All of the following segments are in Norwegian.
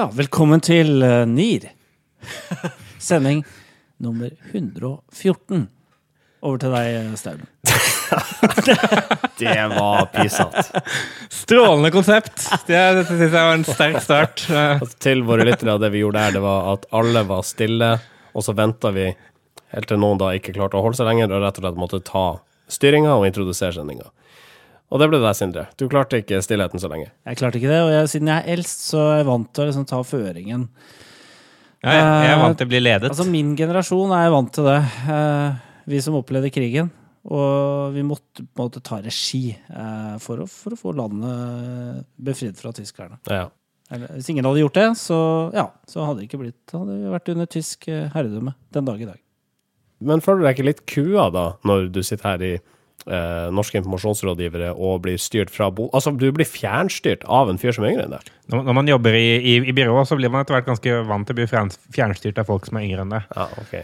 Ja, velkommen til uh, NIR. Sending nummer 114. Over til deg, Stauden. Det var pysete. Strålende konsept. Det, det syns jeg var en sterk start. Eh, Altså, til våre lyttere, det vi gjorde der, det var at alle var stille, og så venta vi helt til noen da ikke klarte å holde seg lenger, og rett og slett måtte ta styringa og introdusere sendinga. Og det ble deg, Sindre. Du klarte ikke stillheten så lenge. Jeg klarte ikke det, og jeg, siden jeg er eldst, så er jeg vant til å liksom ta føringen. ja, jeg, jeg er vant til å bli ledet. Altså, min generasjon er vant til det. Eh, vi som opplevde krigen. Og vi måtte på en måte ta regi eh, for, å, for å få landet befridd fra tyskerne. Ja. Eller, hvis ingen hadde gjort det, så, ja, så hadde det ikke blitt Hadde vi vært under tysk eh, herredømme den dag i dag. Men føler du deg ikke litt kua da, når du sitter her i eh, Norske informasjonsrådgivere og blir styrt fra bo... Altså, du blir fjernstyrt av en fyr som er yngre enn deg. Når, når man jobber i, i, i byrå, så blir man etter hvert ganske vant til å bli fjernstyrt av folk som er yngre enn deg. Ja, ok.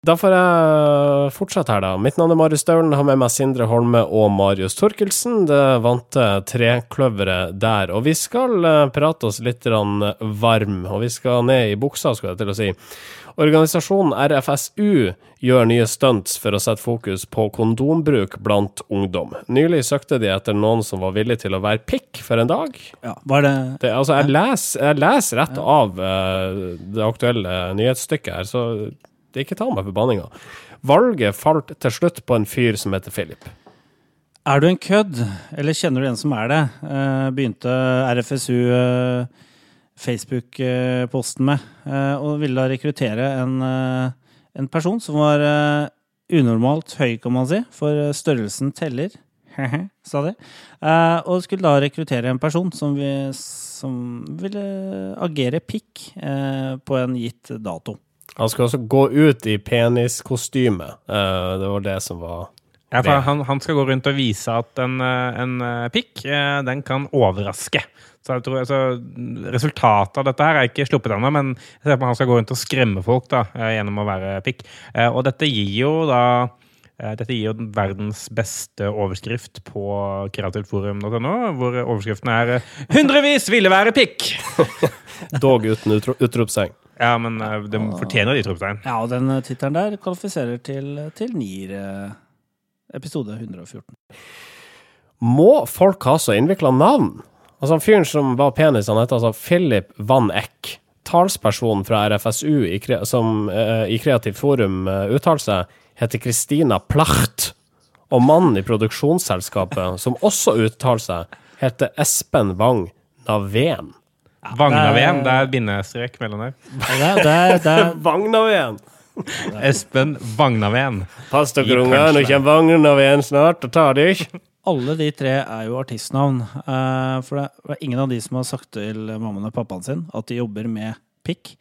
Da får jeg fortsette her, da. Mitt navn er Marius Staulen. Har med meg Sindre Holme og Marius Torkelsen. Det vante trekløveret der. Og vi skal eh, prate oss litt varm, og vi skal ned i buksa, skulle jeg til å si. Organisasjonen RFSU gjør nye stunts for å sette fokus på kondombruk blant ungdom. Nylig søkte de etter noen som var villig til å være pikk for en dag. Ja, var det Det, altså, jeg leser, leser rett av uh, det aktuelle nyhetsstykket her, så det ikke ta meg for banninga. Valget falt til slutt på en fyr som heter Philip. Er du en kødd, eller kjenner du en som er det? Eh, begynte RFSU eh, Facebook-posten med, og ville da rekruttere en, eh, en person som var eh, unormalt høy, kan man si, for eh, størrelsen teller. sa de. Eh, og skulle da rekruttere en person som, vi, som ville agere pikk eh, på en gitt dato. Han skal også gå ut i peniskostyme. Eh, det var det som var Ja, for han, han skal gå rundt og vise at en, eh, en eh, pikk, eh, den kan overraske. Så jeg tror, altså, Resultatet av dette her er ikke sluppet ennå, men jeg ser på at han skal gå rundt og skremme folk da, eh, gjennom å være pikk. Eh, Og dette gir jo da eh, dette gir jo den verdens beste overskrift på kreativtforum.no, hvor overskriften er 'Hundrevis ville være pikk'! dog uten utro utropstegn. Ja, men de fortjener et utropstegn. Ja, og den tittelen der kvalifiserer til, til NIR, episode 114. Må folk ha så innvikla navn? Altså, han fyren som var penis, han heter altså Philip Van Eck. Talspersonen fra RFSU i, som uh, i Kreativt Forum uh, uttaler seg, heter Christina Placht. Og mannen i produksjonsselskapet, som også uttaler seg, heter Espen Wang Naveen. Vagnaveen, det er bindestrek mellom der. Ja, Det, det, er- Vagnaveen! Espen Vagnaveen. Pass dere, unger, nå kommer Vagnaveen snart og tar dere. Alle de tre er jo artistnavn. eh, for det er ingen av de som har sagt til mammaen og pappaen sin at de jobber med pikk,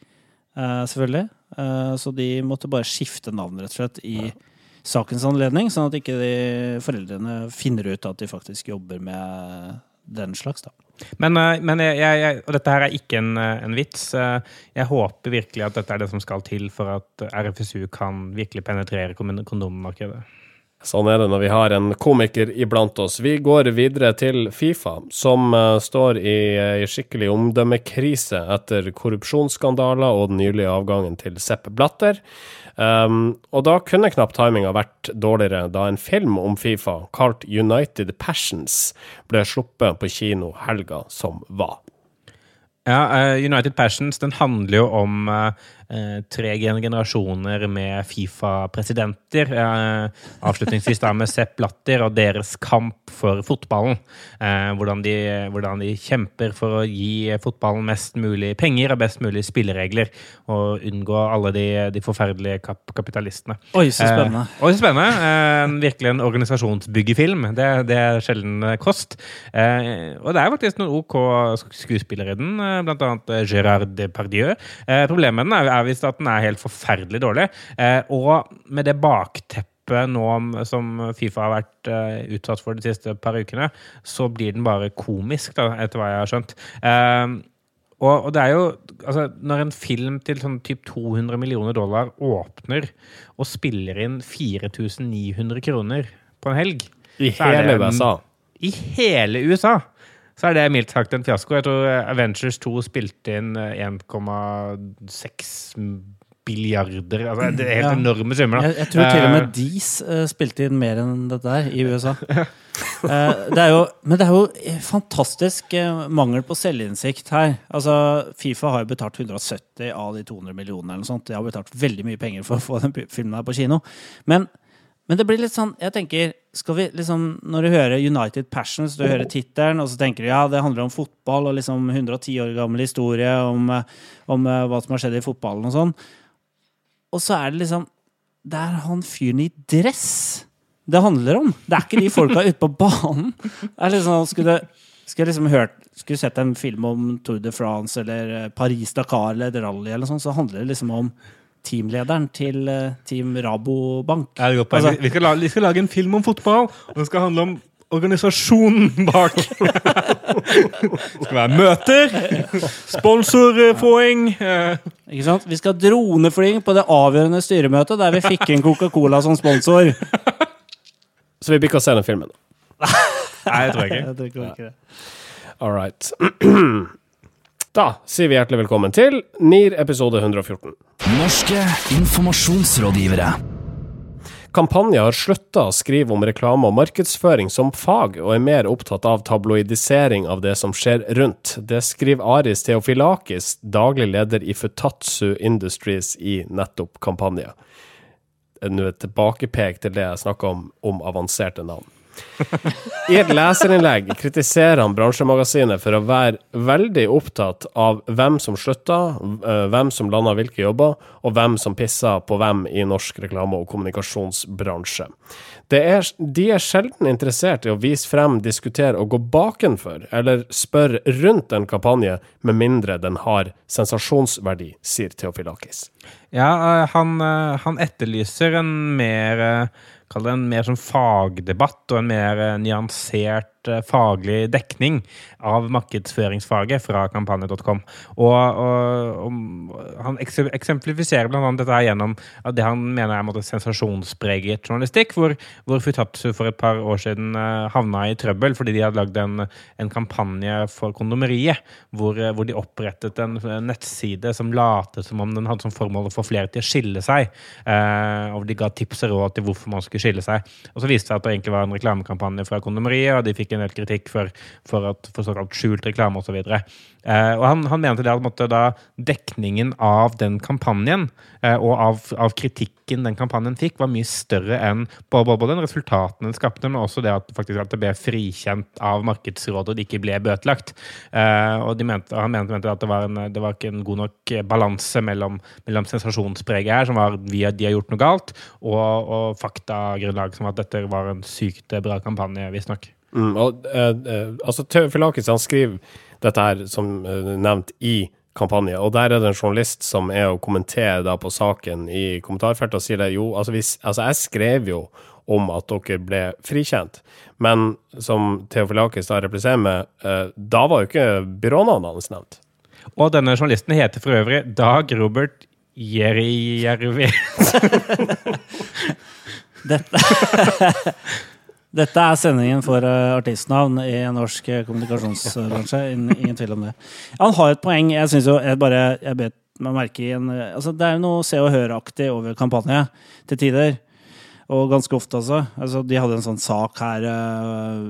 eh, selvfølgelig. Eh, så de måtte bare skifte navn, rett og slett, i sakens anledning, sånn at ikke de foreldrene finner ut at de faktisk jobber med den slags, da. Men, men jeg, jeg, og dette her er ikke en, en vits. Jeg håper virkelig at dette er det som skal til for at RFSU kan virkelig penetrere kon- kondommarkedet. Sånn er det når vi har en komiker iblant oss. Vi går videre til Fifa, som eh, står i, i skikkelig omdømmekrise etter korrupsjonsskandaler og den nylige avgangen til Sepp Blatter. Um, og da kunne knapt timinga vært dårligere da en film om Fifa kalt United Passions ble sluppet på kino helga som var. Ja, eh, United Passions den handler jo om eh, eh, tre gen- generasjoner med Fifa-presidenter. Eh, avslutningsvis da med Sepp Blatter og deres kamp for fotballen. Eh, hvordan, de, hvordan de kjemper for å gi fotballen mest mulig penger og best mulig spilleregler. Og unngå alle de, de forferdelige kap kapitalistene. Oi, så spennende. Eh, oi, så spennende. Eh, virkelig en organisasjonsbyggefilm. Det, det er sjelden eh, kost. Eh, og det er faktisk noen OK skuespillere i den, eh, blant annet eh, Gérard Depardieu. Eh, problemet med den er, er visst at den er helt forferdelig dårlig. Eh, og med det bakteppet nå som Fifa har vært eh, utsatt for de siste par ukene, så blir den bare komisk, da, etter hva jeg har skjønt. Eh, og, og det er jo altså, Når en film til sånn typ 200 millioner dollar åpner og spiller inn 4900 kroner på en helg I hele USA. I hele USA! Så er det mildt sagt en fiasko. Jeg tror Avengers 2 spilte inn eh, 1,6 billiarder. Altså, det er helt Ja. enorme summer. Jeg, jeg tror til og Eh, med Dees uh, spilte inn mer enn dette der i USA. uh, det jo, men det er jo fantastisk uh, mangel på selvinnsikt her. Altså, Fifa har jo betalt 170 av de 200 millionene. eller noe sånt. De har betalt veldig mye penger for å få den filmen her på kino. Men, men det blir litt sånn Jeg tenker, skal vi liksom Når du hører United Passions, du hører tittelen, og så tenker du ja, det handler om fotball og liksom 110 år gammel historie om, om eh, hva som har skjedd i fotballen og sånn. Og så er det liksom Det er han fyren i dress det handler om. Det er ikke de folka ute på banen. Er liksom, skulle, skulle liksom hørt Skulle sett en film om Tour de France eller eh, Paris-Dakar eller rally, eller sånn, så handler det liksom om teamlederen til eh, Team Rabobank. Ja, det. Altså- vi, skal lage, vi skal lage en film om fotball, og den skal handle om organisasjonen bak. det skal være møter, sponsorfåing eh, Ikke sant? Vi skal ha droneflying på det avgjørende styremøtet der vi fikk inn Coca-Cola som sponsor. Så vi blir ikke å se den filmen. Nei, jeg tror ikke. Jeg tror ikke det. All right. Da sier vi hjertelig velkommen til NIR episode 114. Norske informasjonsrådgivere. Kampanje har slutta å skrive om reklame og markedsføring som fag, og er mer opptatt av tabloidisering av det som skjer rundt. Det skriver Aris Theofilakis, daglig leder i Futatsu Industries, i nettopp kampanje. Nå et tilbakepek til det jeg snakka om, om avanserte navn. I et leserinnlegg kritiserer han bransjemagasinet for å være veldig opptatt av hvem som slutta, øh, hvem som landa hvilke jobber, og hvem som pissa på hvem i norsk reklame- og kommunikasjonsbransje. Er, de er sjelden interessert i å vise frem, diskutere og gå bakenfor, eller spørre rundt en kampanje, med mindre den har sensasjonsverdi, sier Theofilakis. Ja, eh, han, eh, han etterlyser en mer eh, Kall det en mer sånn fagdebatt og en mer eh, nyansert eh, faglig dekning av markedsføringsfaget fra kampanje.com. Og, og, og han eksemplifiserer annet dette gjennom det han mener er måte sensasjonspreget journalistikk, hvor, hvor Futatsu for et par år siden eh, havna i trøbbel fordi de hadde lagd en, en kampanje for kondomeriet, hvor, eh, hvor de opprettet en nettside som latet som om den hadde som formål å få flere til å skille seg. Eh, og de ga tips og råd til hvorfor man skulle skille seg. Og så viste det seg at det egentlig var en reklamekampanje fra kondomeriet, og de fikk en del kritikk for, for, at, for såkalt skjult reklame osv. Eh, og han, han mente det at måtte, da, dekningen av den kampanjen eh, og av, av kritikken den kampanjen fikk, var mye større enn både, både, den resultatene den skapte, men også det at, faktisk, at det ble frikjent av Markedsrådet og det ikke ble bøtelagt. Eh, og mente, han mente, mente at det var, en, det var ikke en god nok balanse mellom, mellom sensasjonspreget her, som var vi, de har gjort noe galt, og, og faktagrunnlag som at dette var en sykt bra kampanje, visstnok. Mm, og, eh, eh, altså, Theofilakis han skriver dette her som eh, nevnt i kampanje, og der er det en journalist som er å kommentere da på saken i kommentarfeltet og sier det jo, altså, hvis, altså jeg skrev jo om at dere ble frikjent, men som Theofilakis da repliserer med, eh, da var jo ikke byrånavnet hans nevnt. Og denne journalisten heter for øvrig Dag Robert Jerijärvi. Dette, dette er sendingen for eh, artistnavn i norsk eh, kommunikasjonsbransje. Ingen, tvil om det. Han har et poeng. Jeg synes jo, jeg bare jeg bet meg merke i en eh, altså Det er jo noe Se og Hør-aktig over kampanje til tider. Og ganske ofte, altså. altså de hadde en sånn sak her uh,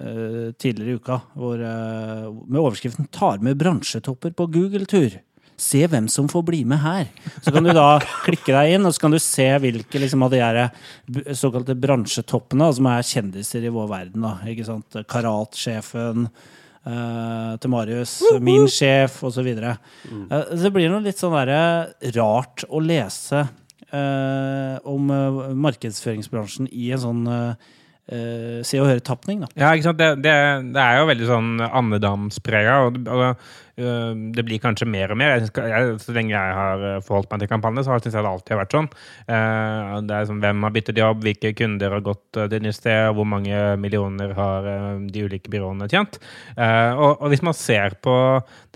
uh, tidligere i uka hvor, uh, med overskriften 'Tar med bransjetopper på Google-tur'. Se hvem som får bli med her. Så kan du da klikke deg inn, og så kan du se hvilke liksom, av de her såkalte bransjetoppene, som er kjendiser i vår verden. Da, ikke sant? Karatsjefen uh, til Marius, min sjef, osv. Uh, det blir noe litt sånn der, rart å lese uh, om uh, markedsføringsbransjen i en sånn Uh, Se og Høre-tapning. Ja, ikke sant? Det, det, det er jo veldig sånn andedamsprega. Og, og det blir kanskje mer og mer. Jeg, så lenge jeg har øh, forholdt meg til kampanje, så syns jeg det alltid har vært sånn. Eh, det er sånn, Hvem har byttet jobb, hvilke kunder har gått øh, til nytt sted, hvor mange millioner har øh, de ulike byråene tjent. Eh, og, og hvis man ser på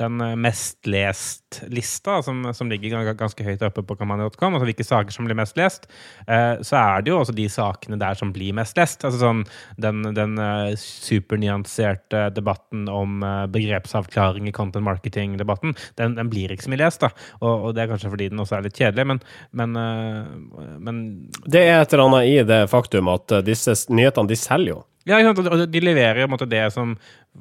den mest lest-lista, som, som ligger ganske høyt oppe på kampanje.com, altså hvilke saker som blir mest lest, eh, så er det jo også de sakene der som blir mest lest. Altså sånn den, den eh, supernyanserte debatten om eh, begrepsavklaring i content marketing-debatten, den, den blir ikke så mye lest, da. Og, og det er kanskje fordi den også er litt kjedelig, men, men, eh, men Det er et eller annet i det faktum at eh, disse nyhetene, de selger jo. ja, og de leverer måte det som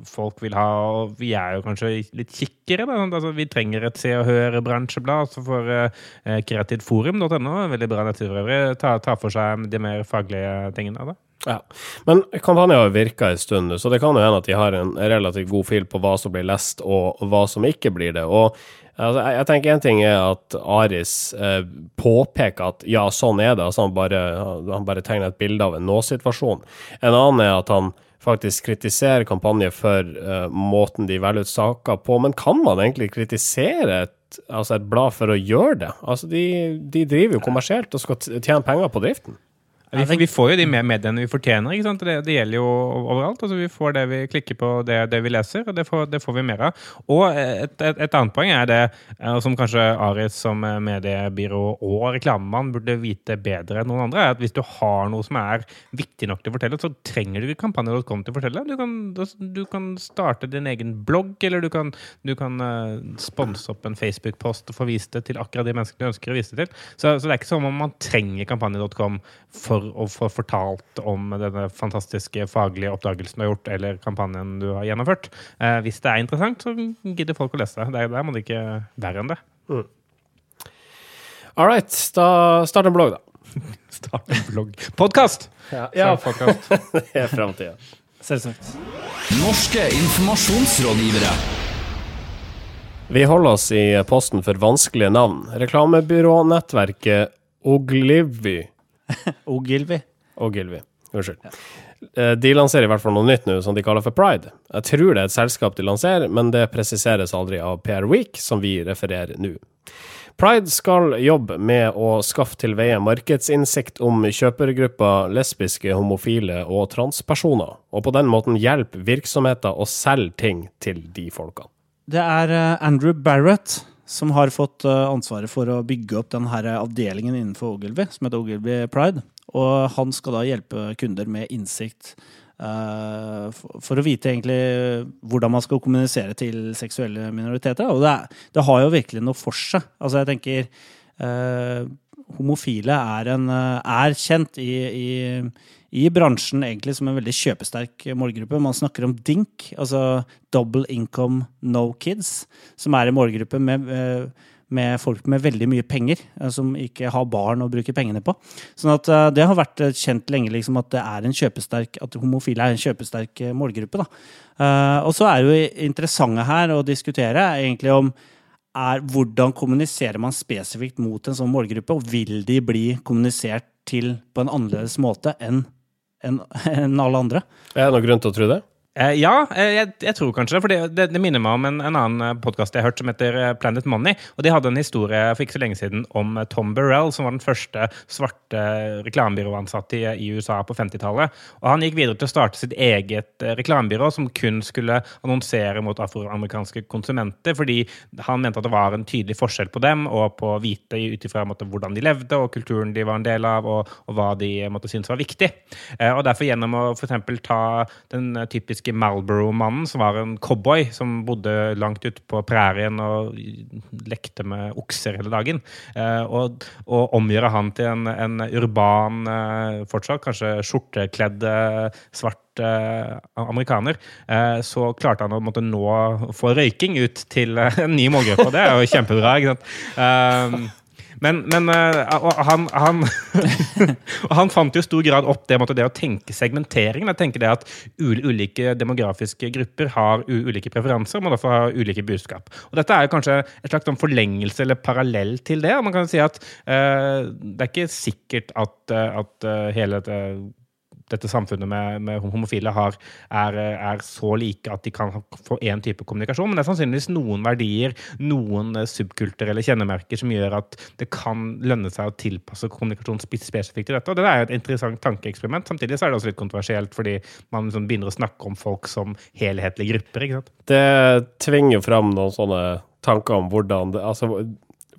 folk vil ha, og vi er jo kanskje litt kikkere. Da. Altså, vi trenger et Se og Hør-bransjeblad så for uh, kreativforum.no. Veldig bra nettside for øvrig. Ta, ta for seg de mer faglige tingene det. Ja. Men kampanjen har virka en stund så det kan jo hende at de har en relativt god fil på hva som blir lest, og hva som ikke blir det. Og altså, jeg, jeg tenker én ting er at Aris eh, påpeker at ja, sånn er det. Altså, han, bare, han bare tegner et bilde av en nå-situasjon. En annen er at han faktisk kritiserer kampanjen for eh, måten de velger ut saker på. Men kan man egentlig kritisere et, altså et blad for å gjøre det? Altså, de, de driver jo kommersielt og skal tjene penger på driften. Vi, vi får jo de mediene vi fortjener. ikke sant? Det, det gjelder jo overalt. altså Vi får det vi klikker på, det, det vi leser, og det får, det får vi mer av. Og et, et, et annet poeng er det, eh, som kanskje Aris som eh, mediebyrå og reklamemann burde vite bedre enn noen andre, er at hvis du har noe som er viktig nok til å fortelle, så trenger du ikke kampanje.com til å fortelle. Du kan, du kan starte din egen blogg, eller du kan, du kan eh, sponse opp en Facebook-post og få vist det til akkurat de menneskene du ønsker å vise det til. Så, så det er ikke som om man trenger kampanje.com for å få fortalt om denne fantastiske faglige oppdagelsen du har gjort, eller kampanjen du har gjennomført. Eh, hvis det er interessant, så gidder folk å lese det. Der, der må det ikke verre enn det. All right, da start en blogg, da. Start en blogg. Podkast! Ja, podcast. det er framtida. Selvsagt. Norske informasjonsrådgivere. Vi holder oss i posten for vanskelige navn. Reklamebyrånettverket Oglivy Ogilvy. Ogilvy. Unnskyld. Ja. De lanserer i hvert fall noe nytt nå, som de kaller for Pride. Jeg tror det er et selskap de lanserer, men det presiseres aldri av PR Week, som vi refererer nå. Pride skal jobbe med å skaffe til veie markedsinnsikt om kjøpergrupper lesbiske, homofile og transpersoner, og på den måten hjelpe virksomheter å selge ting til de folkene. Det er eh, Andrew Barrett som har fått eh, ansvaret for å bygge opp denne avdelingen innenfor Ogilvy, som heter Ogilvy Pride. Og han skal da hjelpe kunder med innsikt eh, for, å vite egentlig hvordan man skal kommunisere til seksuelle minoriteter. Og det, er, det har jo virkelig noe for seg. Altså, jeg tenker eh, Homofile er, en, er kjent i, i i bransjen egentlig som en veldig kjøpesterk målgruppe. Man snakker om DINK, altså Double Income No Kids, som er en målgruppe med, eh, med folk med veldig mye penger, eh, som ikke har barn å bruke pengene på. Sånn at eh, Det har vært kjent lenge liksom, at det at homofile er en kjøpesterk målgruppe. Da. Og så er jo interessante her å diskutere egentlig om er hvordan kommuniserer man spesifikt mot en sånn målgruppe, og vil de bli kommunisert til på en annerledes måte enn enn alle andre? Er det noen grunn til å tro det? Eh, ja, eh, jeg, jeg tror kanskje det. For det, det, det minner meg om en, en annen podkast jeg har hørt som heter eh, Planet Money. Og de hadde en historie for ikke så lenge siden om eh, Tom Burrell, som var den første svarte reklamebyråansatte i, i USA på 50-tallet. Og han gikk videre til å starte sitt eget eh, reklamebyrå som kun skulle annonsere mot afroamerikanske konsumenter, fordi han mente at det var en tydelig forskjell på dem og på å vite ut ifra hvordan de levde og kulturen de var en del av, og, og hva de måtte synes var viktig. Eh, og derfor gjennom å eksempel ta den eh, typiske Malboro-mannen, som var en cowboy som bodde langt ute på prærien og lekte med okser hele dagen, eh, og, og omgjøre han til en, en urban, eh, fortsatt kanskje skjortekledd eh, svart amerikaner, så klarte han å måtte nå få røyking ut til en ny målgruppe. Det er jo kjempebra. ikke sant? Men, men eh, han, han, han fant jo i stor grad opp det, det å tenke segmentering. Jeg tenker det at ulike demografiske grupper har ulike preferanser, og må derfor ha ulike budskap. Og Dette er jo kanskje et slags sånn forlengelse eller parallell til det. Man kan si at uh, det er ikke sikkert at, eh, at hele dette dette samfunnet med, med homofile har, er, er, så like at de kan få én type kommunikasjon. Men det er sannsynligvis noen verdier, noen eh, subkulturelle kjennemerker som gjør at det kan lønne seg å tilpasse kommunikasjon spesifikt til dette. Og det er jo et interessant tankeeksperiment. Samtidig så er det også litt kontroversielt, fordi man liksom begynner å snakke om folk som helhetlige grupper. ikke sant? Det tvinger jo fram noen sånne tanker om hvordan det, altså,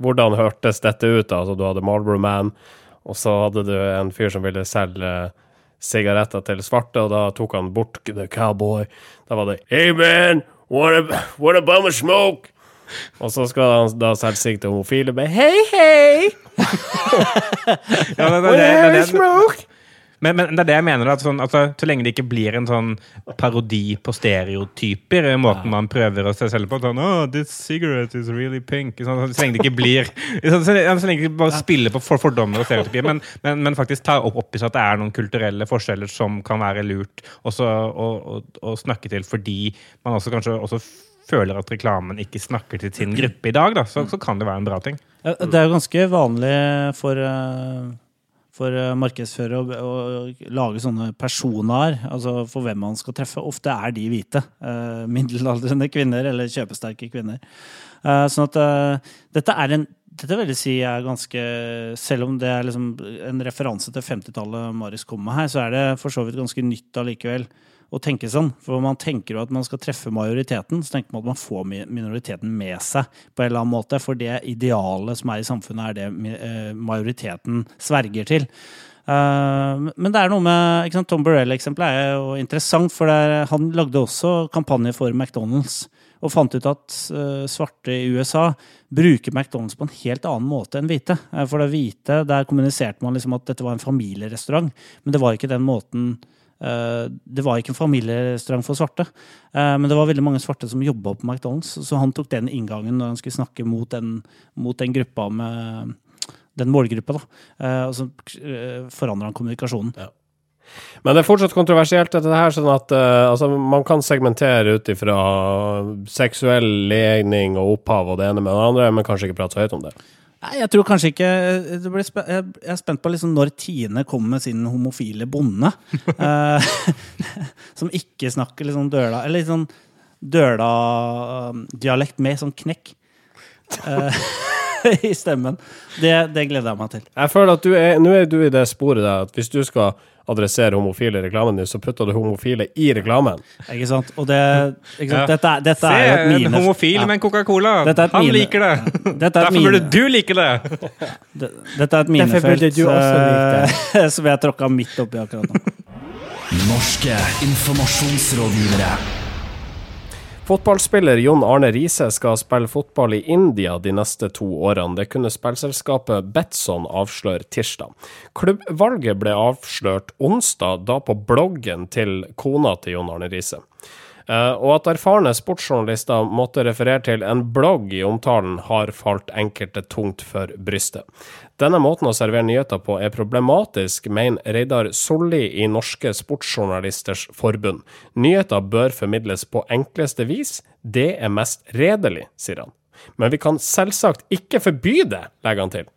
hvordan hørtes dette ut. Altså, du hadde Marlboro Man, og så hadde du en fyr som ville selge sigaretter til svarte, og da tok han bort The Cowboy. Da var det Hey man, what a, bum of smoke? Og så skal han da selge sigg til homofile med Hei, hei! Ja, men det, det, det, det, smoke? Men, men det er det jeg mener. At sånn, altså, så lenge det ikke blir en sånn parodi på stereotyper, i måten man prøver å se selv på sånn, oh, this cigarette is really pink. Sånn, så lenge det ikke blir Så, så, lenge det bare spiller på for, fordommer og stereotypier, men, men, men faktisk tar opp, opp i seg at det er noen kulturelle forskjeller som kan være lurt også å, å, snakke til, fordi man også kanskje også føler at reklamen ikke snakker til sin gruppe i dag, da, så, så kan det være en bra ting. Det er jo ganske vanlig for, eh, for eh, markedsførere å, å lage sånne personer, altså for hvem man skal treffe. Ofte er de hvite. eh, Middelaldrende kvinner eller kjøpesterke kvinner. Eh, Sånn at eh, dette er en dette vil jeg si er ganske Selv om det er liksom en referanse til 50-tallet Maris kom med her, så er det for så vidt ganske nytt allikevel å tenke sånn. For man tenker jo at man skal treffe majoriteten, så tenker man at man får minoriteten med seg på en eller annen måte. For det idealet som er i samfunnet, er det eh, majoriteten sverger til. Eh, men det er noe med ikke sant, Tom Burrell-eksempelet er jo interessant, for er, han lagde også kampanje for McDonald's. Og fant ut at eh, svarte i USA bruker McDonald's på en helt annen måte enn hvite. For det hvite, der kommuniserte man liksom at dette var en familierestaurant, men det var ikke den måten Det var ikke en familierestaurant for svarte. Eh, Men det var veldig mange svarte som jobba på McDonald's, så han tok den inngangen når han skulle snakke mot den, mot den gruppa med den målgruppa. da. Eh, Og så eh, forandra han kommunikasjonen. Men det er fortsatt kontroversielt, dette her, sånn at eh, altså, man kan segmentere ut ifra seksuell legning og opphav og det ene med det andre, men kanskje ikke prate så høyt om det. Nei, jeg tror kanskje ikke det blir spe Jeg er spent på liksom når Tine kommer med sin homofile bonde. eh, som ikke snakker sånn døla Eller litt sånn døla-dialekt med sånn knekk eh, i stemmen. Det, det gleder jeg meg til. Jeg føler at du er, nå er du i det sporet der at hvis du skal adressere homofile i reklamen din, så putter du homofile i reklamen. Ikke sant? Og det, ikke sant? Ja. Dette, dette Se, er jo et en homofil Ja. med en Coca-Cola! Han mine- liker det! Dette er et Derfor mine- burde du like det! Det- Dette er et minefelt eh, som jeg tråkka midt oppi akkurat nå. Norske informasjonsrådgivere. Fotballspiller Jon Arne Riise skal spille fotball i India de neste to årene. Det kunne spillselskapet Betson avsløre tirsdag. Klubbvalget ble avslørt onsdag, da på bloggen til kona til Jon Arne Riise. Eh, og at erfarne sportsjournalister måtte referere til en blogg i omtalen, har falt enkelte tungt for brystet. Denne måten å servere nyheter på er problematisk, mener Reidar Solli i Norske Sportsjournalisters Forbund. Nyheter bør formidles på enkleste vis. Det er mest redelig, sier han. Men vi kan selvsagt ikke forby det, legger han til.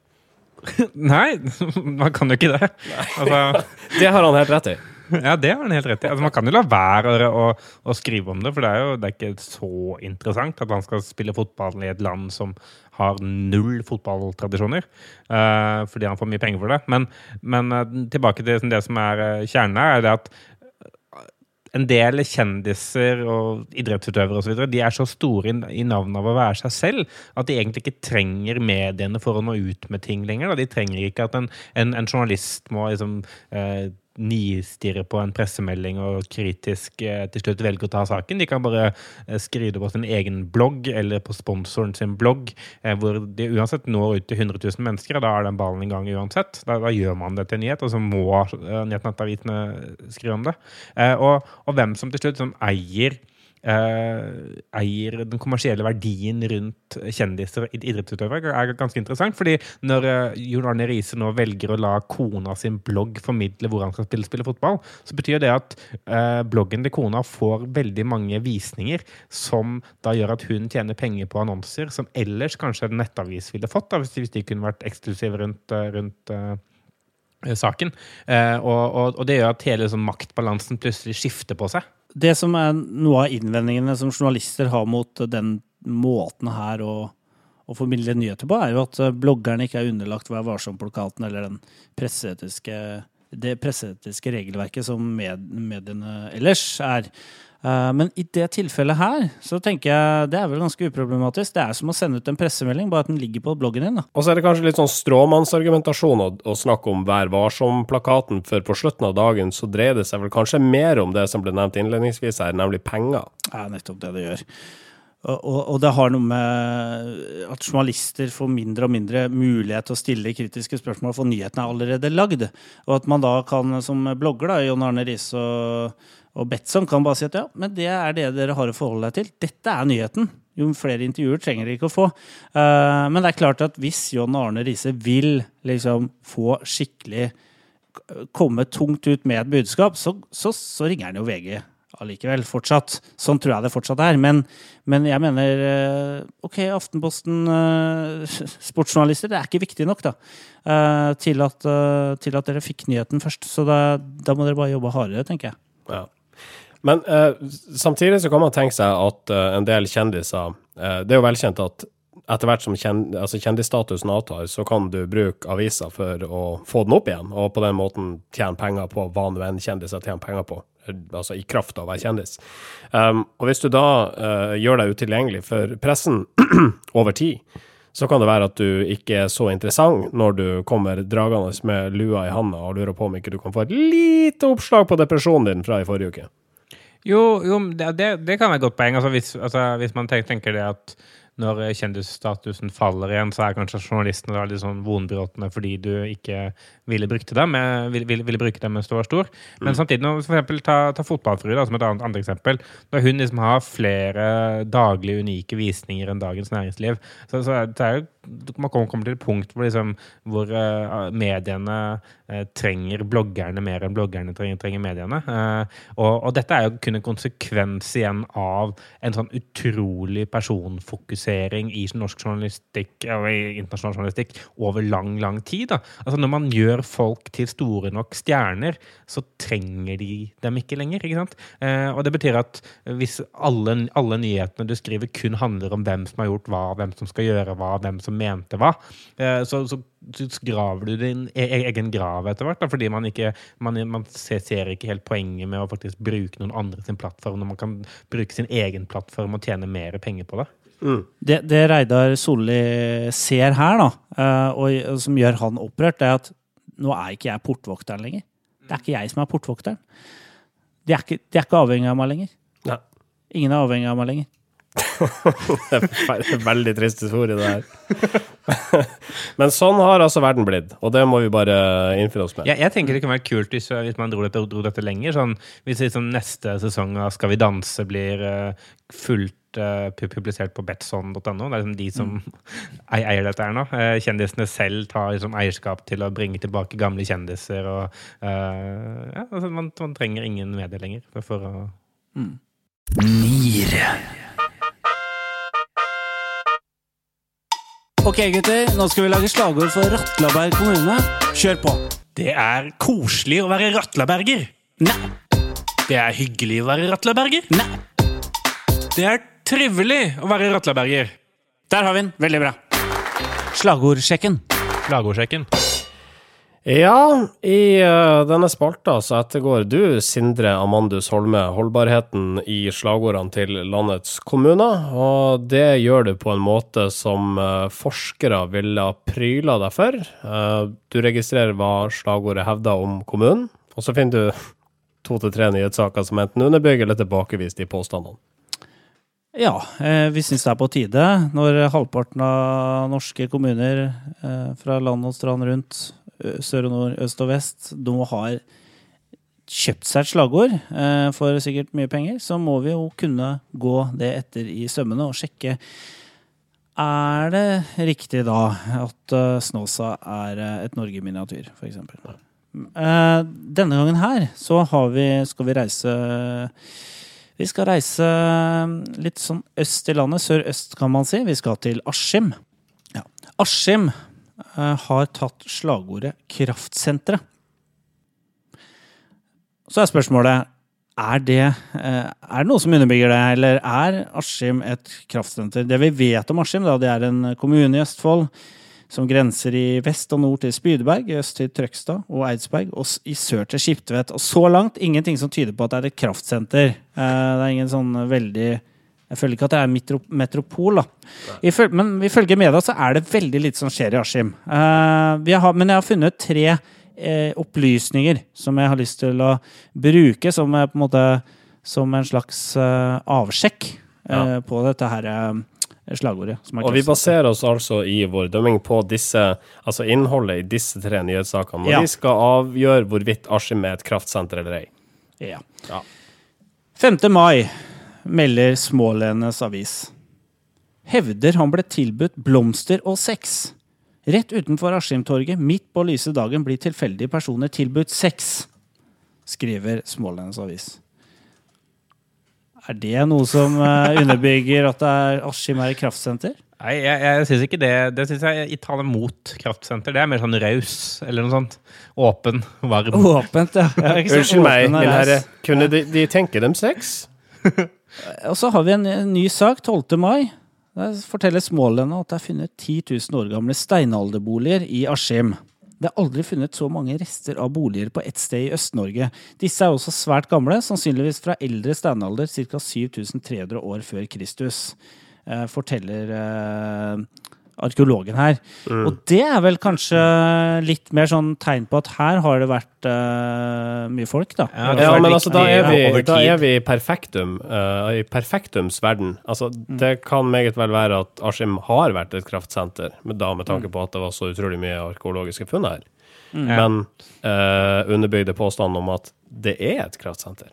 Nei, man kan jo ikke det. Altså, Det har han helt rett i. ja, det har han helt rett i. Altså, man kan jo la være å, å, skrive om det, for det er jo det er ikke så interessant at han skal spille fotball i et land som har null fotballtradisjoner, uh, fordi han får mye penger for det. Men, men uh, tilbake til det som er uh, kjernen her, er det at en del kjendiser og idrettsutøvere og så videre, de er så store i navnet av å være seg selv at de egentlig ikke trenger mediene for å nå ut med ting lenger. Da. De trenger ikke at en, en, en journalist må liksom eh, nistirre på en pressemelding og kritisk eh, til slutt velge å ta saken. De kan bare eh, skrive det på sin egen blogg eller på sponsoren sin blogg, eh, hvor de uansett når ut til 100 000 mennesker, og da er den ballen i gang uansett. Da, da gjør man det til nyhet, og så må eh, nettavisene skrive om det. Og, og hvem som til slutt som eier eier den kommersielle verdien rundt kjendiser og id- idrettsutøvere, er ganske interessant. fordi når eh, Jon Arne Riise nå velger å la kona sin blogg formidle hvor han skal spille, spille fotball, så betyr det at eh, bloggen til kona får veldig mange visninger, som da gjør at hun tjener penger på annonser som ellers kanskje en nettavis ville fått, da, hvis, de, hvis de kunne vært eksklusive rundt, eh, rundt eh, eh, saken. Eh, og, og, og det gjør at hele sånn, maktbalansen plutselig skifter på seg. Det som er noe av innvendingene som journalister har mot den måten her å, å formidle nyheter på, er jo at eh, bloggerne ikke er underlagt Vær varsom-plakaten eller den presseetiske, det presseetiske regelverket som med, mediene ellers er. Eh, Men i det tilfellet her, så tenker jeg det er vel ganske uproblematisk. Det er som å sende ut en pressemelding, bare at den ligger på bloggen din. da. Og så er det kanskje litt sånn stråmannsargumentasjon å, å snakke om Vær varsom-plakaten, for på slutten av dagen så dreier det seg vel kanskje mer om det som ble nevnt innledningsvis her, nemlig penger. Er nettopp det det gjør. Og, og, og det har noe med at journalister får mindre og mindre mulighet til å stille kritiske spørsmål, for nyhetene er allerede lagd. Og at man da kan, som blogger, da, John Arne Riise og, og Betson, kan bare si at ja, men det er det dere har å forholde deg til. Dette er nyheten. Jo flere intervjuer trenger dere ikke å få. Eh, men det er klart at hvis John Arne Riise vil liksom få skikkelig komme tungt ut med et budskap, så, så, så ringer han jo VG allikevel, fortsatt. Sånn tror jeg det fortsatt er. Men, men jeg mener eh, OK, Aftenposten, eh, sportsjournalister, det er ikke viktig nok da, til at, til at dere fikk nyheten først. Så da, da må dere bare jobbe hardere, tenker jeg. Ja. Men eh, samtidig så kan man tenke seg at eh, en del kjendiser eh, Det er jo velkjent at etter hvert som kjend, altså kjendisstatusen avtar, så kan du bruke aviser for å få den opp igjen, og på den måten tjene penger på hva nå enn kjendiser tjener penger på. Altså i kraft av å være kjendis. Um, og hvis du da eh, gjør deg utilgjengelig for pressen over tid, så kan det være at du ikke er så interessant når du kommer dragende med lua i handa og lurer på om ikke du kan få et lite oppslag på depresjonen din fra i forrige uke. Jo, jo det, det, kan være et godt poeng. Altså, hvis, altså, hvis man tenker, det at når kjendisstatusen faller igjen, så er kanskje journalistene da litt sånn vonbrotne fordi du ikke ville bruke dem, eh, ville, ville, ville bruke dem mens du var stor. Men samtidig, når, for eksempel, ta, ta Fotballfrue som et annet, andre eksempel. Når hun liksom har flere daglige unike visninger enn Dagens Næringsliv, så, så er det jo man kommer til et punkt hvor, liksom, hvor eh, mediene eh, trenger bloggerne mer enn bloggerne trenger, trenger mediene. Eh, og, og dette er jo kun en konsekvens igjen av en sånn utrolig personfokusering i norsk journalistikk og internasjonal journalistikk over lang, lang tid. Da. Altså Når man gjør folk til store nok stjerner, så trenger de dem ikke lenger. ikke sant? Og det betyr at hvis alle, alle nyhetene du skriver kun handler om hvem som har gjort hva, hvem som skal gjøre hva, hvem som mente hva, eh, så, så, så graver du din e egen grav etter hvert. Da, fordi man, ikke, man, man ser, ser ikke helt poenget med å faktisk bruke noen andre sin plattform, når man kan bruke sin egen plattform og tjene mer penger på det. Det, det Reidar Solli ser her, da, eh, og, og som gjør han opprørt, det er at nå er ikke jeg portvokteren lenger. Det er ikke jeg som er portvokteren. De er ikke, de er ikke avhengig av meg lenger. Nei. Ingen er avhengig av meg lenger. Det er en veldig trist historie, det her. Men sånn har altså verden blitt, og det må vi bare innfinne oss med. Jeg, jeg tenker det kunne vært kult hvis, hvis man dro dette, dro dette lenger. Sånn, hvis liksom neste sesong av Skal vi danse blir eh, fullt uh, publisert på betson.no. Det er liksom de som mm. eier dette her nå. Eh, kjendisene selv tar liksom eierskap til å bringe tilbake gamle kjendiser. Og, uh, ja, altså man, man trenger ingen medier lenger for, for å NIR. Ok, gutter, nå skal vi lage slagord for Ratlaberg kommune. Kjør på. Det er koselig å være ratlaberger. Nei. Det er hyggelig å være ratlaberger. Nei. Det er trivelig å være ratlaberger. Der har vi den. Veldig bra. Slagordsjekken. Slagordsjekken. Ja, i eh, denne spalta så ettergår du, Sindre Amandus Holme, holdbarheten i slagordene til landets kommuner, og det gjør du på en måte som eh, forskere ville pryla deg for. Eh, du registrerer hva slagordet hevder om kommunen, og så finner du to til tre nyhetssaker som enten underbygger eller tilbakeviser de påstandene. Ja, vi syns det er på tide når halvparten av norske kommuner fra land og strand rundt, sør og nord, øst og vest, nå har kjøpt seg et slagord eh, for sikkert mye penger, så må vi jo kunne gå det etter i sømmene og sjekke er det riktig da at eh, Snåsa er eh, et Norge i miniatyr, f.eks.? Denne gangen her så har vi, skal vi reise Vi skal reise litt sånn øst i landet, sør-øst kan man si. Vi skal til Askim. Ja. Askim eh, har tatt slagordet 'kraftsenteret'. Så er spørsmålet er det, eh, er det noe som underbygger det, eller er Askim et kraftsenter? Det vi vet om Askim, det er en kommune i Østfold som grenser i vest og nord til Spydeberg, i øst til Trøgstad og Eidsberg, og i sør til Skiptvet. Og så langt ingenting som tyder på at det er et kraftsenter. Eh, Det er ingen sånn veldig Jeg føler ikke at det er metro, metropol, da. Ifø- men ifølge media så er det veldig lite som skjer i Askim. Uh, men jeg har funnet tre uh, opplysninger som jeg har lyst til å bruke som, uh, på en, måte, som en slags eh, avsjekk ja. på dette her slagordet. Som Og vi baserer oss altså i vår dømming på disse, altså innholdet i disse tre nyhetssakene. Når Ja. vi skal avgjøre hvorvidt Askim er et kraftsenter eller ei. Ja. Ja. 5. mai melder Smålenes avis. Hevder han ble tilbudt blomster og sex. Rett utenfor Askimtorget, midt på lyse dagen, blir tilfeldige personer tilbudt sex, skriver Smålenes avis. Er det noe som eh, underbygger at det er Askim er et kraftsenter? Nei, jeg, jeg syns ikke det. Det syns jeg taler mot kraftsenter. Det er mer sånn raus, eller noe sånt. Åpen, varm. Åpent, ja. ikke? Unnskyld meg, min herre. Kunne de, de tenke dem sex? Og så har vi en, ny sak, 12. mai. Der forteller Smålendene at det er funnet 10 000 år gamle steinalderboliger i Askim. Det er aldri funnet så mange rester av boliger på ett sted i Øst-Norge. Disse er også svært gamle, sannsynligvis fra eldre steinalder, ca. 7300 år før Kristus, eh, forteller eh, arkeologen her. Og det er vel kanskje litt mer sånn tegn på at her har det vært uh, mye folk, da. Ja, Ja, men altså, da er vi, da er vi i perfektum, uh, i perfektums verden. Altså, det kan meget vel være at Askim har vært et kraftsenter, men da med tanke på at det var så utrolig mye arkeologiske funn her. Men uh, underbygde påstanden om at det er et kraftsenter.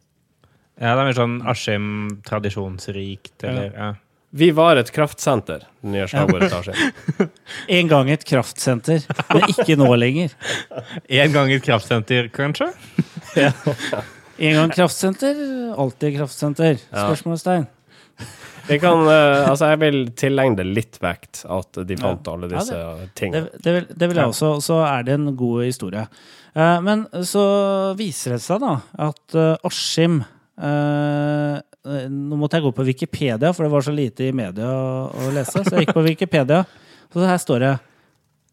Ja, det er mer sånn Askim tradisjonsrikt, eller ja. Vi var et kraftsenter, Den nye slagordetasjen. En gang et kraftsenter, men ikke nå lenger. En gang et kraftsenter, kanskje? En gang kraftsenter, alltid kraftsenter. Spørsmålstegn. Jeg, kan, uh, altså jeg vil tilegne det litt vekt at de fant alle Ja, disse Det, tingene. det, vil, det vil jeg også. Og så er det en god historie. Uh, men så viser det seg da at uh, Askim Nå måtte jeg gå på Wikipedia, for det var så lite i media å, lese. Så jeg gikk på Wikipedia, så her står det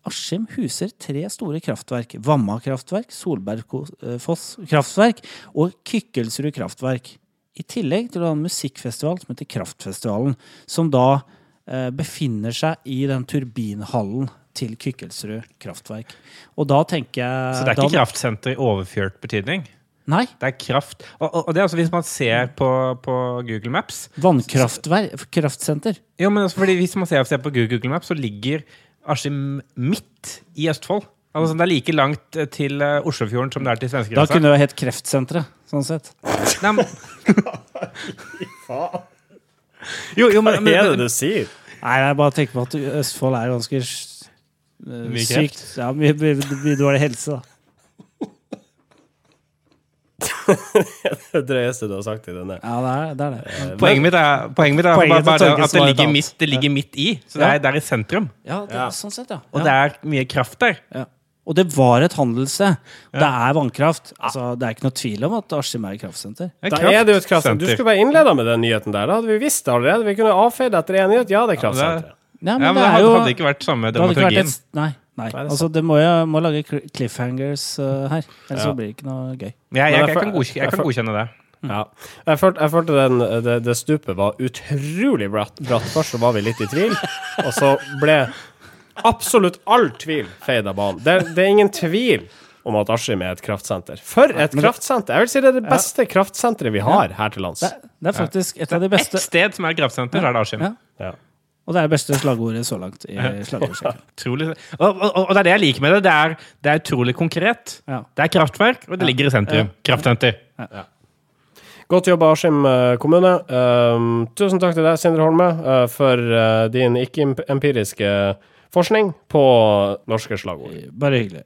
Askim huser tre store kraftverk. Vamma kraftverk, Solbergfoss kraftverk og Kykkelsrud kraftverk. I tillegg til å ha en musikkfestival som heter Kraftfestivalen, som da eh, befinner seg i den turbinhallen til Kykkelsrud kraftverk. Og da tenker jeg Så det er da, ikke kraftsenter i overført betydning? Nei. Det er kraft. Og, og, og det er altså hvis man ser på, på Google Maps Vannkraftverk, kraftsenter. Jo, men altså fordi Hvis man ser, ser på Google Maps, så ligger Askim midt i Østfold. Altså Det er like langt eh, til eh, Oslofjorden som det er til Da kunne det hett Kreftsenteret, sånn sett. Nei, men... Jo, jo, men, Hva er det du sier? Nei, jeg bare tenker på at Østfold er ganske uh, sykt. Ja, mye, mye, mye dårlig helse, da. Det drøyeste du har sagt i denne. Ja, det er det. Er det. Poenget mitt er, poenget mitt er Poenget bare, bare det at det ligger, midt, det ligger midt i. Så det er, det er i sentrum. Ja, det, Ja. sånn sett, ja. Og det er mye kraft der. Ja. Og det var et handelssted. Det er vannkraft. Altså, det er ikke noe tvil om at Askim er et kraftsenter. Det Da er det jo et kraftsenter. Du skulle bare innleda med den nyheten der. Da hadde vi visst det allerede. Vi kunne avfeid etter én nyhet. Ja, det er kraftsenteret. Ja, Ja, men det er hadde, jo hadde ikke vært samme det vært dramaturgien. et, Nei. Nei. Nei, det Altså, det må jo må lage cliffhangers uh, her. Ellers Ja. så blir det ikke noe gøy. Jeg, jeg, jeg jeg, kan godkjenne, jeg kan godkjenne det. Ja. Jeg følte, jeg følte den, det, det stupet var utrolig bratt. bratt. Først så var vi litt i tvil, og så ble absolutt all tvil feid av banen. Det, det er ingen tvil om at Askim er et kraftsenter. For et kraftsenter! Jeg vil si det er det beste kraftsenteret vi har her til lands. Det, det er faktisk et av de Ett beste sted som er kraftsenter, er det Askim. Ja. Ja. Og det er det beste slagordet så langt i slagordsjekken. Utrolig. Og, og, og det er det jeg liker med det. Det er, det er utrolig konkret. Ja. Det er kraftverk, og det ligger i sentrum. Kraftsenter. Godt jobba, Askim eh, kommune. Uh, tusen takk til deg, Sindre Holme, uh, for uh, din ikke-empiriske forskning på norske slagord. Bare hyggelig.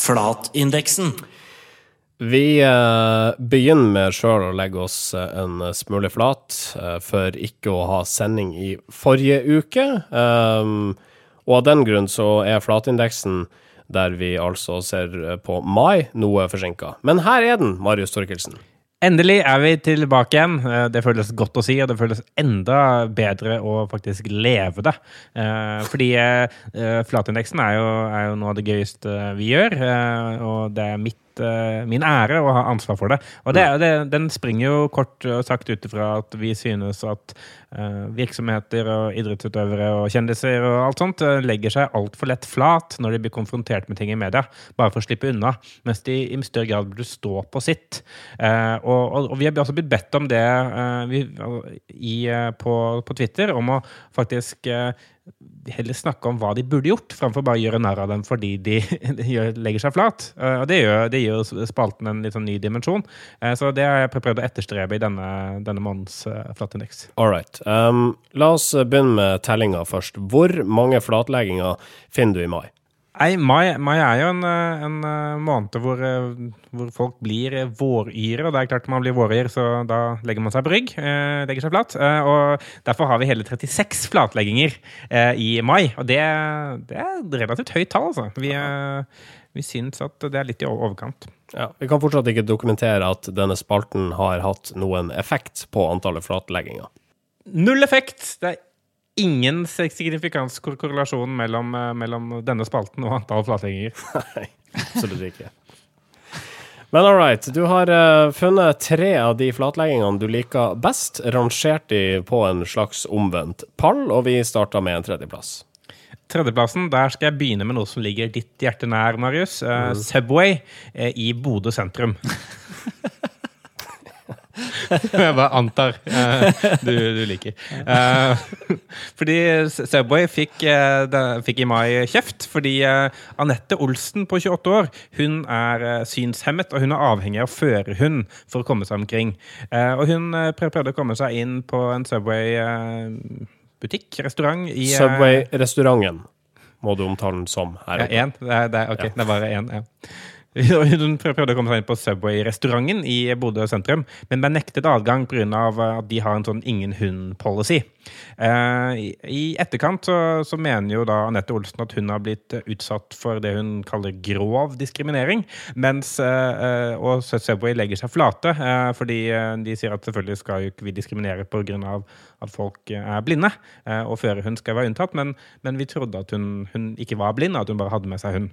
Flatindeksen. Vi eh, begynner med sjøl å legge oss eh, en smule flat eh, for ikke å ha sending i forrige uke. Um, og av den grunn så er flatindeksen, der vi altså ser på mai, noe forsinka. Men her er den, Marius Torkelsen. Endelig er vi tilbake igjen. Eh, Det føles godt å si, og det føles enda bedre å faktisk leve det. Eh, Fordi eh, flatindeksen er jo, er jo noe av det gøyeste vi gjør, og det er mitt, eh, min ære å ha ansvar for det. Og det, det, den springer jo kort sagt ut ifra at vi synes at eh, virksomheter og idrettsutøvere og kjendiser og alt sånt eh, legger seg altfor lett flat når de blir konfrontert med ting i media, bare for å slippe unna, mens de i større grad burde stå på sitt. Og, og, og vi har også blitt bedt om det vi, i, på, på Twitter, om å faktisk heller snakke om hva de burde gjort, framfor bare å gjøre narr av dem fordi de, gjør, legger seg flat. Eh, og det gjør, det gir spalten en litt sånn ny dimensjon. Eh, så det har jeg prøvd å etterstrebe i denne, denne månedens uh, flatindeks. All right. Um, la oss begynne med tellinga først. Hvor mange flatlegginger finner du i mai? Nei, mai, mai er jo en, eh, en eh, måned hvor, eh, hvor folk blir våryre. Og det er klart man blir våryr, så da legger man seg på rygg. Eh, legger seg flat. Eh, og derfor har vi hele 36 flatlegginger eh, i mai. Og det, det er et relativt høyt tall, altså. Vi, vi syns at det er litt i overkant. Ja, vi kan fortsatt ikke dokumentere at denne spalten har hatt noen effekt på antallet flatlegginger. Null effekt! Det er ingen signifikans kor- korrelasjon mellom, eh, mellom denne spalten og antall flatlegginger. Nei, absolutt ikke. Men all right, du har uh, funnet tre av de flatleggingene du liker best, rangert de på en slags omvendt pall, og vi starter med en tredjeplass. Tredjeplassen, der skal jeg begynne med noe som ligger ditt hjerte nær, Marius. Uh, Subway uh, i Bodø sentrum. jeg bare antar uh, du, du liker. Uh, fordi Subway fikk, uh, fikk i mai kjeft fordi Anette Olsen på 28 år hun er synshemmet, og hun er avhengig av førerhund for å komme seg omkring. Og hun prøv- prøvde å komme seg inn på en Subway-butikk, restaurant i Subway-restauranten må du omtale den som her. ja, én. Det, er- det, er- ja. det er bare én. Ja. Hun prøvde å komme seg inn på Subway-restauranten i Bodø sentrum, men ble nektet adgang pga. at de har en sånn ingen hund-policy. Eh, i- etterkant så, så mener jo da Anette Olsen at hun har blitt utsatt for det hun kaller grov diskriminering, mens eh, eh, og Subway legger seg flate, fordi de sier at selvfølgelig skal jo ikke vi diskriminere pga. at folk er blinde, og førerhund skal være unntatt, men, men vi trodde at hun, hun ikke var blind, at hun bare hadde med seg hund.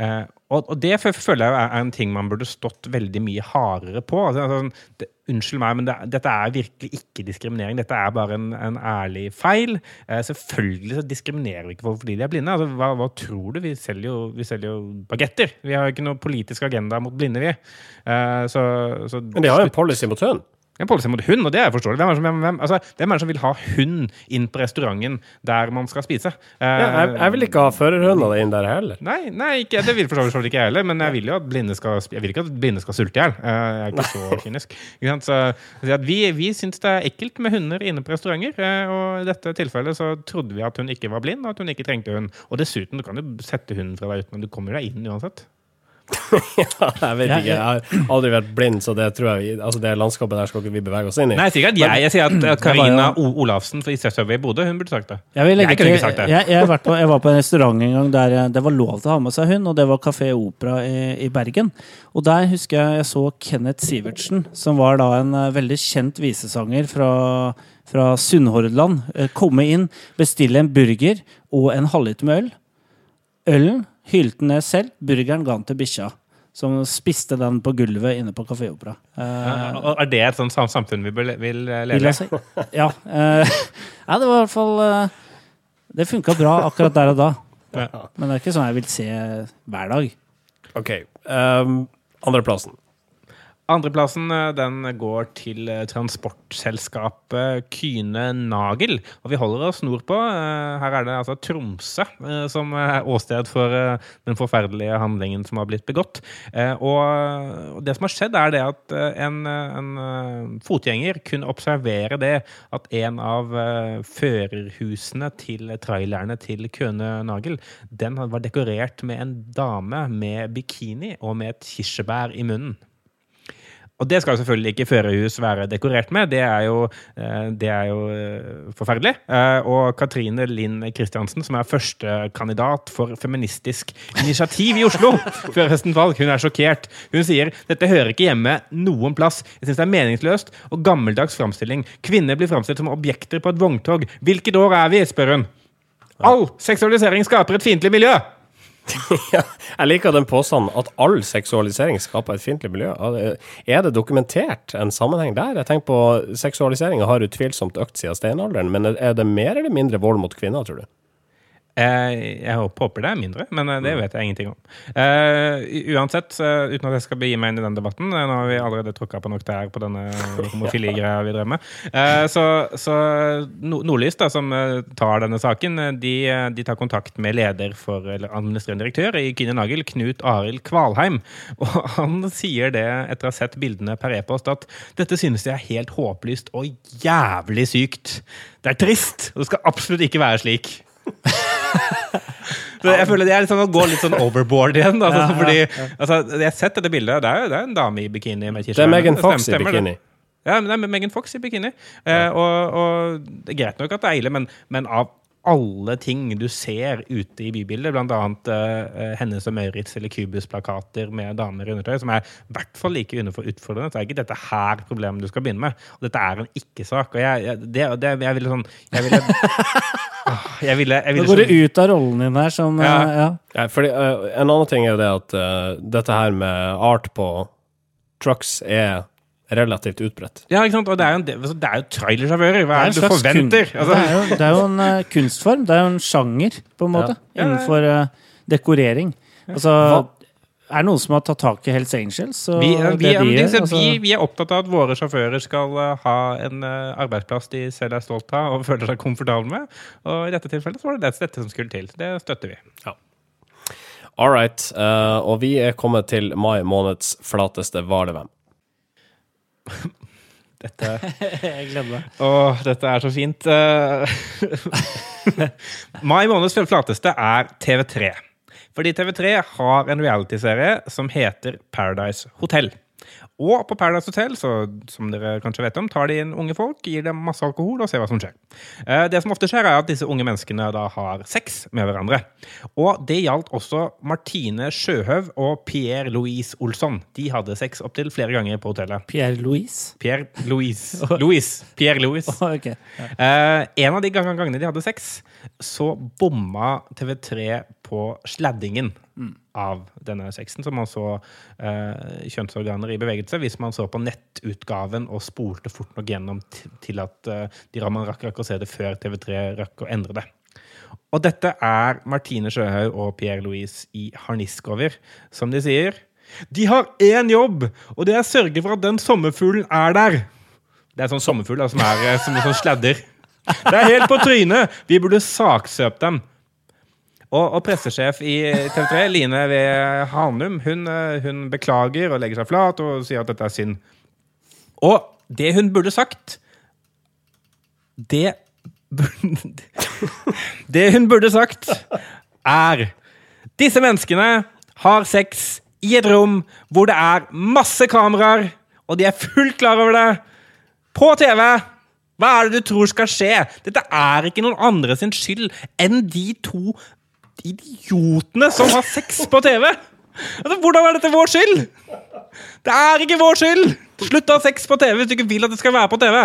Eh, og, og det føler jeg er, en ting man burde stått veldig mye hardere på. Altså, altså, det, unnskyld meg, men det, dette er virkelig ikke diskriminering. Dette er bare en, en ærlig feil. Eh, selvfølgelig så diskriminerer vi ikke folk fordi de er blinde. Altså, hva, hva tror du? Vi selger jo, jo bagetter. Vi har jo ikke noen politisk agenda mot blinde, vi. Eh, så, så Men de har jo en policy mot hund. En policy mot hund, og det er forståelig. Hvem er som, hvem, hvem, altså, hvem er det som vil ha hund inn på restauranten der man skal spise? Uh, Ja, jeg, jeg vil ikke ha førerhunder inn der heller. Nei, nei ikke, det vil for så vidt ikke jeg heller, men jeg vil jo at blinde skal, jeg vil ikke at blinde skal sulte i hjel. Uh, Jeg er ikke så kynisk. Så, vi vi syns det er ekkelt med hunder inne på restauranter, uh, og i dette tilfellet så trodde vi at hun ikke var blind, og at hun ikke trengte hund. Og dessuten, du kan jo sette hunden fra deg uten, men du kommer deg inn uansett. Jeg vet ikke, jeg har aldri vært blind, så det tror jeg Altså det landskapet der skal ikke vi bevege oss inn i. Nei, sikkert jeg. Jeg sier at, at Karina Olafsen fra Subway i Bodø, hun burde sagt det. Jeg, vil legge Jeg kunne til- ikke sagt det. Jeg, jeg, har vært på, jeg var på en restaurant en gang der eh, det var lov til å ha med seg hund, og det var Kafé Opera i, i Bergen. Og der husker jeg jeg så Kenneth Sivertsen, som var da en eh, veldig kjent visesanger fra, fra Sunnhordland, eh, komme inn, bestille en burger og en halvliter med øl. Ølen hylte ned selv, burgeren ga han til bikkja. Som spiste den på gulvet inne på Kafé Opera. Uh, Og Er det et sånt samfunn vi vil eh, vil leve jeg i? si. Ja. Uh, ja, det var i hvert fall uh, Det funka bra akkurat der og da. Ja. Men det er ikke sånn jeg vil se hver dag. OK. Um, Andreplassen. Andreplassen eh, den går til eh, transportselskapet Kyne Nagel. Og vi holder oss nordpå. Eh, Her er det altså Tromsø som er åsted for den forferdelige handlingen som har blitt begått. Og det som har skjedd, er det at en, en fotgjenger kunne observere det at en av førerhusene til trailerne til Køne Nagel, den var dekorert med en dame med bikini og med et kirsebær i munnen. Og det skal jo selvfølgelig ikke førerhus være dekorert med. Det er jo, eh, det er jo eh, forferdelig. Eh, Og Katrine Linn Kristiansen, som er førstekandidat for Feministisk initiativ i Oslo før høstens valg, hun er sjokkert. Hun sier dette hører ikke hjemme noen plass. Jeg syns det er meningsløst og gammeldags framstilling. Kvinner blir framstilt som objekter på et vogntog. Hvilket år er vi? spør hun. All seksualisering skaper et fiendtlig miljø! Jeg liker den påstanden at all seksualisering skaper et fiendtlig miljø. Er det dokumentert en sammenheng der? Jeg tenker på Seksualiseringa har utvilsomt økt siden steinalderen, men er det mer eller mindre vold mot kvinner, tror du? Eh, jeg håper det er mindre, men eh, det vet jeg ingenting om. Uh, uansett, uh, uten at jeg skal begi meg inn i den debatten Nå har vi allerede tråkka på nok der på denne homofili-greia vi drev med. uh, så så no Nordlys, da, som tar denne saken, de, de tar kontakt med leder for, eller administrerende direktør i Kine Nagel, Knut Arild Kvalheim. Og han sier det, etter å ha sett bildene per e-post, at dette synes jeg er helt håpløst og jævlig sykt. Det er trist, og det skal absolutt ikke være slik. Så jeg føler det er litt sånn å gå litt sånn overboard igjen. Altså, fordi, altså, jeg har sett dette bildet. Det er, jo- det er en dame i bikini med Det er. Megan Fox i stemmer i bikini. Ja, men det er Megan Fox i bikini. Eh, og, og det er greit nok at det er ille, men, men av alle ting du ser ute i bybildet, blant annet eh, Hennes og Møritz eller Cubus-plakater med damer i undertøy, som er i hvert fall like utfordrende, så er ikke dette her problemet du skal begynne med. Og dette er en ikke-sak. Og jeg, jeg, det, det, jeg ville sånn Jeg ville Jeg ville, jeg Nå går du ut av rollen din her som Ja. eh, ja. Ja, fordi, uh, en annen ting er jo det at uh, dette her med art på trucks er relativt utbredt. Ja, ikke sant? Og det er jo, en altså, det er jo trailersjåfører. Hva er det du forventer? Altså, det, er jo, det er jo en kunstform. Det er jo en sjanger, på en måte, Ja. Innenfor dekorering. Altså, er det noen som har tatt tak i Hells Angels? Og vi, vi, det de gjør? Altså, vi, vi er opptatt av at våre sjåfører skal eh, ha en eh, arbeidsplass de selv er stolt av og føler seg komfortable med. Og i dette tilfellet så var det det- dette som skulle til. Det støtter vi. All right. Uh, og vi er kommet til mai måneds flateste hvalevem. Dette jeg gleder meg. Å, dette er så fint. Mai måneds flateste er TV3. Fordi TV3 har en realityserie som heter Paradise Hotel. Og på Paradise Hotel, så, som dere kanskje vet om, tar de inn unge folk, gir dem masse alkohol og ser hva som skjer. Eh, Det som ofte skjer, er at disse unge menneskene da har sex med hverandre. Og det gjaldt også Martine Sjøhaug og Pierre Louise Olsson. De hadde sex opptil flere ganger på hotellet. Pierre-Louise? Pierre Louise. Louise. Pierre Louise. ok. Eh, en av de gangene de hadde sex, så bomma TV3 på sladdingen av denne sexen. som man så eh, kjønnsorganer i bevegelse hvis man så på nettutgaven og spolte fort nok gjennom til at eh, de man rakk, rakk å se det før TV3 rakk å endre det. Og dette er Martine Sjøhaug og Pierre Louise i harnisk over, som de sier. De har én jobb, og det er å sørge for at den sommerfuglen er der. Det er sånn sommerfugl som er eh, som en sånn sladder. Det er helt på trynet! Vi burde saksøpt dem. Og, og pressesjef i TV3, Line V. Hanum, hun, eh, hun beklager og legger seg flat og sier at dette er synd. Og det hun burde sagt Det Det hun burde sagt, er Disse menneskene har sex i et rom hvor det er masse kameraer, og de er fullt klar over det. På TV! Hva er det du tror skal skje? Dette er ikke noen andre sin skyld enn de to idiotene som har sex på TV! Altså, hvordan er dette vår skyld? Det er ikke vår skyld! Slutt å ha sex på TV hvis du ikke vil at det skal være på TV.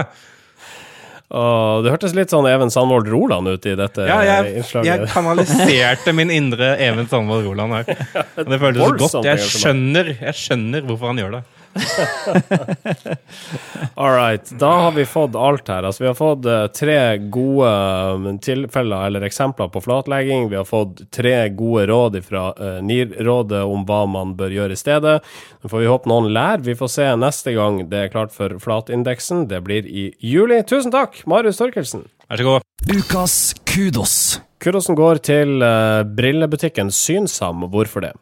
Åh, det hørtes litt sånn Even Sandvold Roland ut i dette Ja, jeg, jeg kanaliserte min indre Even Sandvold Roland her. Og det føltes så godt. Jeg skjønner, jeg skjønner hvorfor han gjør det. All right. Da har vi fått alt her. Altså, vi har fått eh, tre gode eh, tilfeller eller eksempler på flatlegging. Vi har fått tre gode råd fra uh, NIR-rådet om hva man bør gjøre i stedet. Nå får vi håpe noen lærer. Vi får se neste gang det er klart for flatindeksen. Det blir i juli. Tusen takk, Marius Torkelsen. Vær så god. Ukas kudos. Kudosen går til uh, brillebutikken Synsam. Hvorfor det?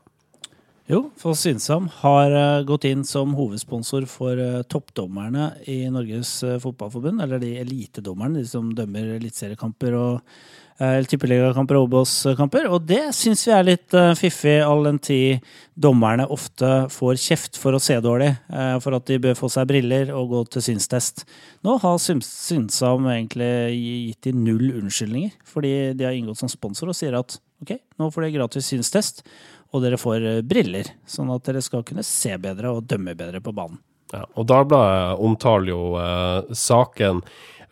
Jo, for Synsam har eh, gått inn som hovedsponsor for eh, toppdommerne i Norges eh, Fotballforbund. Eller de elitedommerne, de som dømmer eliteseriekamper og uh, tippeligakamper og Obos-kamper. Og det syns vi er litt fiffig, all den tid dommerne ofte får kjeft for å se dårlig. for at de bør få seg briller og gå til synstest. Nå har Synsam egentlig gitt de null unnskyldninger, fordi de har inngått som sponsor og sier at ok, nå får de gratis synstest og dere får eh, briller, sånn at dere skal kunne se bedre og dømme bedre på banen. Ja, og Dagbladet omtaler jo eh, saken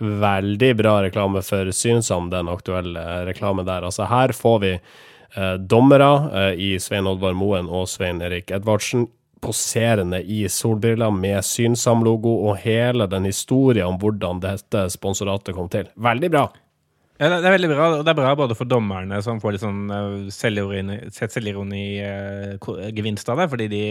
veldig bra reklame for Synsam, den aktuelle reklamen der. Altså her får vi eh, dommere eh, i Svein Oddvar Moen og Svein Erik Edvardsen poserende i solbriller med Synsam-logo og hele den historien om hvordan dette sponsoratet kom til. Veldig bra. Ja, det er veldig bra, og det er bra både for dommerne, som får litt sånn uh, selvironi, sett selvironi eh, gevinst av det, fordi de,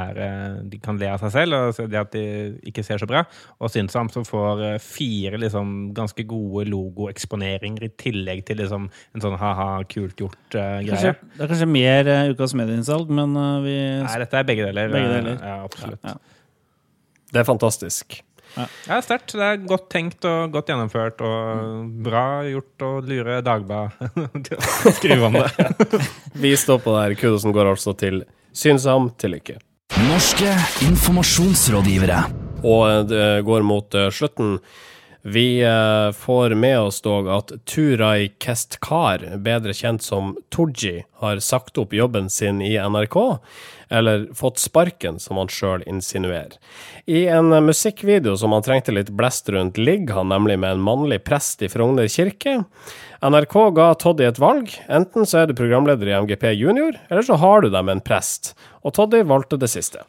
er, eh, de kan le av seg selv, og det at de ikke ser så bra. Og Synsam som får eh, fire liksom, ganske gode logoeksponeringer i tillegg til liksom, en sånn ha-ha, kult gjort-greie. Uh, det er kanskje mer uh, ukas medieinnsalg, men uh, vi Nei, dette er begge deler. Begge eh, deler. Ja, absolutt. Ja. Det er fantastisk. Ja, sterkt. Det er godt tenkt og godt gjennomført, og bra gjort å lure Dagbladet til å skrive om det. Vi står på der. Kudosen går altså til Synsam. Til lykke. Norske informasjonsrådgivere. Og det går mot eh, slutten. Vi eh, får med oss dog at Turay Kestkar, bedre kjent som Tooji, har sagt opp jobben sin i NRK, eller fått sparken, som han sjøl insinuerer. I en musikkvideo som han trengte litt blest rundt, ligger han nemlig med en mannlig prest i Frogner kirke. NRK ga Toddy et valg. Enten så er du programleder i MGP Junior, eller så har du deg med en prest. Og Toddy valgte det siste.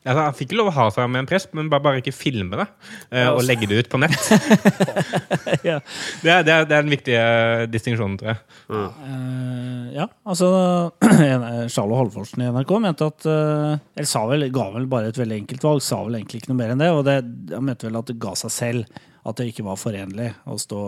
Altså, han fikk ikke lov å ha seg med en prest, men bare, bare ikke filme det Uh, og legge det ut på nett. Ja. det, er, det, er, det er den viktige distinksjonen, tror jeg. Eh, ja, altså eh, Charlo Halvorsen i NRK mente at uh, Eller sa vel, ga vel bare et veldig enkelt valg, sa vel egentlig ikke noe mer enn det. Og det, han mente vel at det ga seg selv at det ikke var forenlig å stå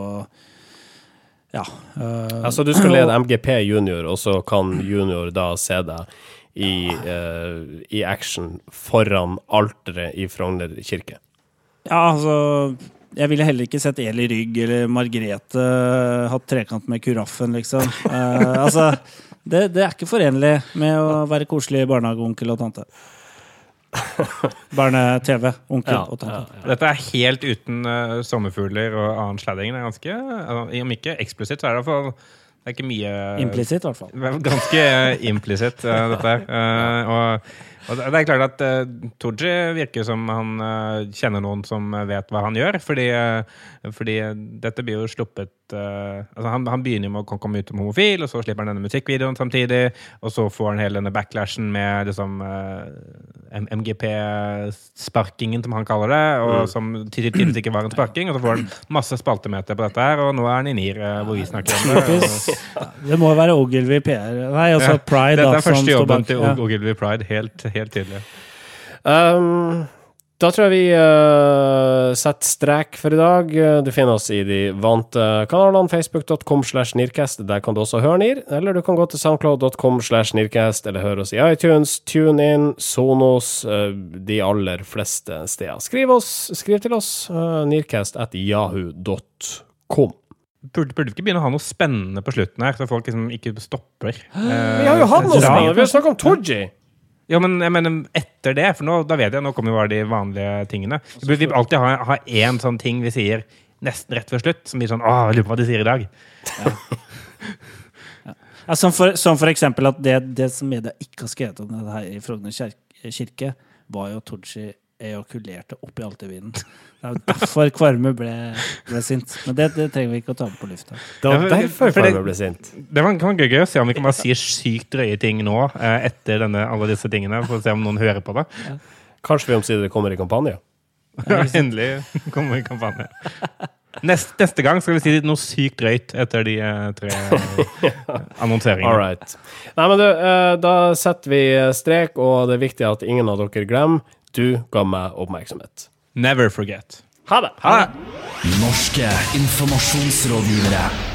Ja. eh, Altså, du skal lede MGP junior, og så kan junior da se deg i, uh, i action foran alteret i Frogner kirke. Ja, altså Jeg ville heller ikke sett Eli Rygg eller Margrethe hatt trekant med Kuraffen, liksom. Eh, altså, det, det er ikke forenlig med å være koselig barnehageonkel og tante. Barne-TV, onkel Ja, og tante. Dette er helt uten uh, sommerfugler og annen sladding. Det er ganske, altså, Om ikke eksplisitt, så er det iallfall Det er ikke mye Implisitt, i hvert fall. Ganske implisitt, eh, dette her. Eh, og, og det er klart at uh, Tooji virker som han eh, kjenner noen som vet hva han gjør. Fordi, eh, fordi dette blir jo sluppet uh, altså han, han begynner jo med å komme ut som homofil, og så slipper han denne musikkvideoen samtidig. Og så får han hele denne backlashen med liksom uh, MGP-sparkingen, som han kaller det. Og som tydeligvis ikke var en sparking. Og så får han masse spaltemeter på dette her, og nå er han i NIR, uh, hvor vi snakker om det. Og, Det må være Ogilvy PR. Nei, altså Ja, Pride, dette da. er første jobben til Ja. Ogilvy Pride, helt, helt tydelig. Um, da tror jeg vi uh, setter strek for i dag. Du finner oss i de vante kanalene. Facebook.com slash Nirkast. Der kan du også høre Nir. Eller du kan gå til soundcloud.com slash Nirkast, eller høre oss i iTunes, TuneIn, Sonos, uh, de aller fleste steder. Skriv, oss, skriv til oss. Uh, Nirkast at yahoo.com. Burde, burde vi ikke begynne å ha noe spennende på slutten her, så folk liksom ikke stopper? Vi har jo hatt noe spennende! Vi har snakket om Tooji! Ja, men jeg mener etter det, for nå, da vet jeg, nå kommer jo bare de vanlige tingene. Vi burde alltid ha, ha én sånn ting vi sier nesten rett før slutt, som blir sånn Åh, jeg lurer på hva de sier i dag. Ja, som, for, som for eksempel at det, det som media ikke har skrevet om det her i Frogner kirke, var jo at Tooji ejakulerte oppi altervinen. Det er jo derfor Kvarme ble, ble sint. Men det, det, trenger vi ikke å ta med på lufta. Det var derfor Kvarme ble sint. Det var, det gøy å se om vi kan bare si sykt drøye ting nå, eh, etter denne, alle disse tingene, for å se om noen hører på det. Ja. Kanskje vi omsider kommer i kampanje? Ja, endelig kommer vi i kampanje. Neste, neste, gang skal vi si noe sykt drøyt etter de eh, tre annonseringene. All right. Nei, men du, eh, da setter vi strek, og det er viktig at ingen av dere glemmer du ga meg oppmerksomhet. Never forget. Ha det. Ha det. Norske informasjonsrådgivere.